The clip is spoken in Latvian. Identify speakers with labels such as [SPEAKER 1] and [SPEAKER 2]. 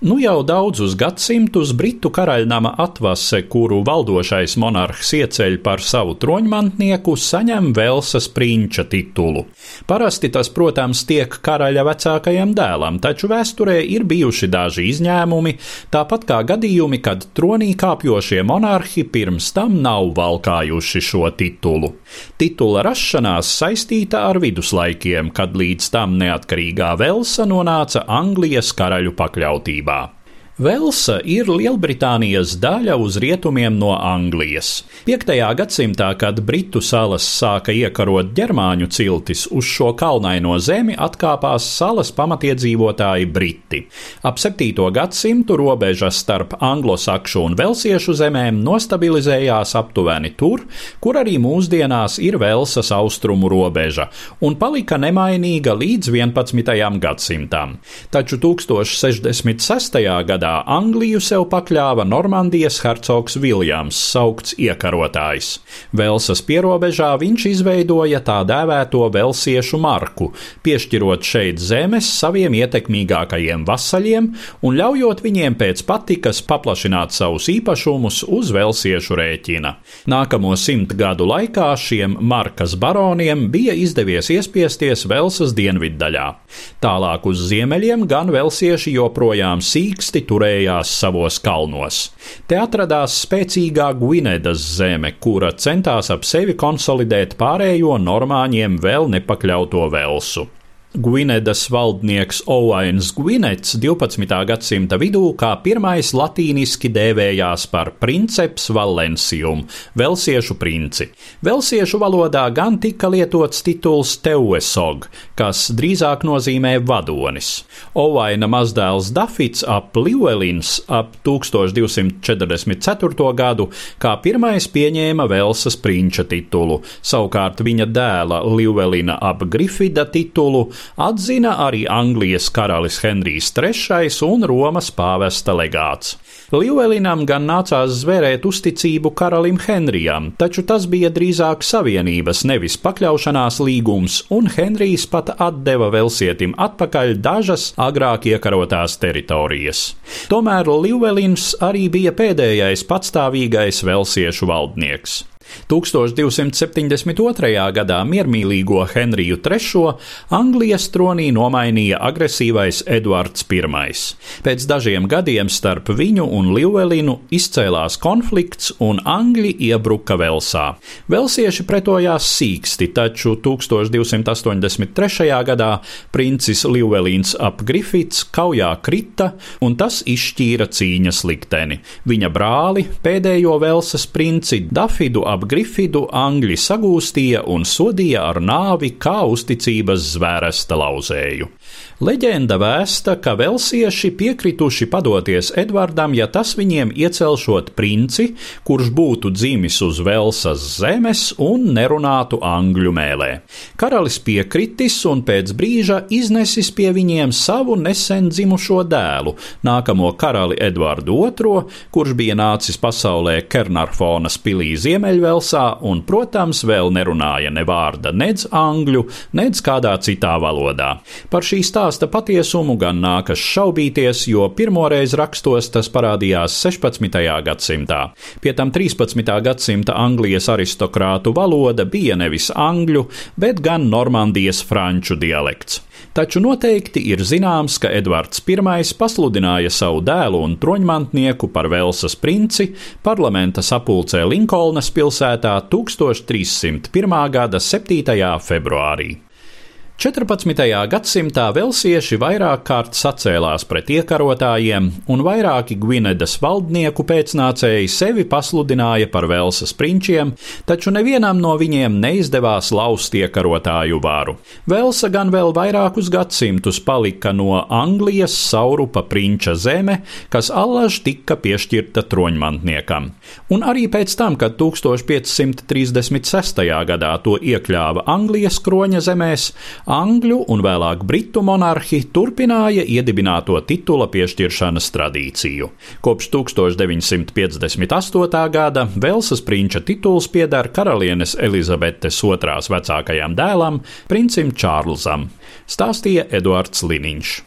[SPEAKER 1] Nu jau daudzus gadsimtus Britu karaļnama atvase, kuru valdošais monarhs ieceļ par savu troņmantnieku, saņem Velsas prinča titulu. Parasti tas, protams, tiek karaļa vecākajam dēlam, taču vēsturē ir bijuši daži izņēmumi, tāpat kā gadījumi, kad tronī kāpjošie monarhi pirms tam nav valkājuši šo titulu. Titula rašanās saistīta ar viduslaikiem, kad līdz tam neatkarīgā Velsa nonāca Anglijas karaļu pakļautībā. Velsa ir Lielbritānijas daļa uz rietumiem no Anglijas. 5. gadsimtā, kad Britu salas sāka iekarot ģermāņu ciltis, uz šo kalnaino zemi atkāpās salas pamatiedzīvotāji Briti. Ap 7. gadsimtu robeža starp anglosakšu un velsiešu zemēm nostabilizējās aptuveni tur, kur arī mūsdienās ir Velsas austrumu robeža, un palika nemainīga līdz 11. gadsimtam. Taču 1066. gadā gadā Angliju sev pakļāva Normandijas hercogs Viljams, saukts iekarotājs. Velsas pierobežā viņš izveidoja tā dēvēto velsiešu marku, piešķirot šeit zemes saviem ietekmīgākajiem vasaļiem un ļaujot viņiem pēc patikas paplašināt savus īpašumus uz velsiešu rēķina. Nākamo simt gadu laikā šiem markas baroniem bija izdevies iespiesties Velsas dienviddaļā. Tālāk uz ziemeļiem gan velsieši joprojām sīksti tur turējās savos kalnos. Te atradās spēcīgā Gvinedas zeme, kura centās ap sevi konsolidēt pārējo normāņiem vēl nepakļauto Velsu. Gvinedas valdnieks Owains Gvinets 12. gadsimta vidū kā pirmais latīniski dēvējās par princeps Valencium, velsiešu princi. Velsiešu valodā gan tika lietots tituls Teuesog, kas drīzāk nozīmē vadonis. Owaina mazdēls Dafits ap Liuelins ap 1244. gadu kā pirmais pieņēma Velsas prinča titulu, savukārt viņa dēla Liuelina ap Grifida titulu atzina arī Anglijas karalis Henrijs III un Romas pāvesta legāts. Liuvelinam gan nācās zvērēt uzticību karalim Henrijam, taču tas bija drīzāk savienības, nevis pakļaušanās līgums, un Henrijs pat atdeva Velsietim atpakaļ dažas agrāk iekarotās teritorijas. Tomēr Liuvelins arī bija pēdējais patstāvīgais velsiešu valdnieks. 1272. gadā miermīlīgo Henriju III Anglijas tronī nomainīja agresīvais Edvards I. Pēc dažiem gadiem starp viņu un Liuvelinu izcēlās konflikts, un Angļi iebruka Velsā. Velsieši pretojās sīksti, taču 1283. gadā princis Liuvelīns ap Grifits kaujā krita, un tas izšķīra cīņas likteni. Viņa brāli, pēdējo Velsas princi Dafidu ap ap Grifidu Angļi sagūstīja un sodīja ar nāvi kā uzticības zvērsta lauzēju. Leģenda vēsta, ka velsieši piekrituši padoties Edvardam, ja tas viņiem iecelšot princi, kurš būtu dzimis uz Velsas zemes un nerunātu angļu mēlē. Karalis piekritis un pēc brīža iznesis pie viņiem savu nesen dzimušo dēlu, nākamo karali Edvardu II, kurš bija nācis pasaulē Kernarfonas pilī Ziemeļvelsā un, protams, vēl nerunāja ne vārda nedz angļu, nedz kādā citā valodā. Par šī stāsta patiesumu, gan nākas šaubīties, jo pirmoreiz rakstos tas parādījās 16. gadsimtā. Pie tam 13. gadsimta Anglijas aristokrātu valoda bija nevis angļu, bet gan Normandijas franču dialekts. Taču noteikti ir zināms, ka Edvards I pasludināja savu dēlu un troņmantnieku par Velsas princi parlamenta sapulcē Linkolnas pilsētā 1301. gada 7. februārī. 14. gadsimtā velsieši vairāk kārt sacēlās pret iekarotājiem, un vairāki Gvinedas valdnieku pēcnācēji sevi pasludināja par Velsas prinčiem, taču nevienam no viņiem neizdevās laust iekarotāju varu. Velsa gan vēl vairākus gadsimtus palika no Anglijas saurupa prinča zeme, kas allaž tika piešķirta troņmantniekam. Un arī pēc tam, kad 1536. gadā to iekļāva Anglijas kroņa zemēs, Angļu un vēlāk Britu monarhi turpināja iedibināto titula piešķiršanas tradīciju. Kopš 1958. gada Velsas prinča tituls pieder karalienes Elizabetes II vecākajam dēlam, princim Čārlzam, stāstīja Eduards Liniņš.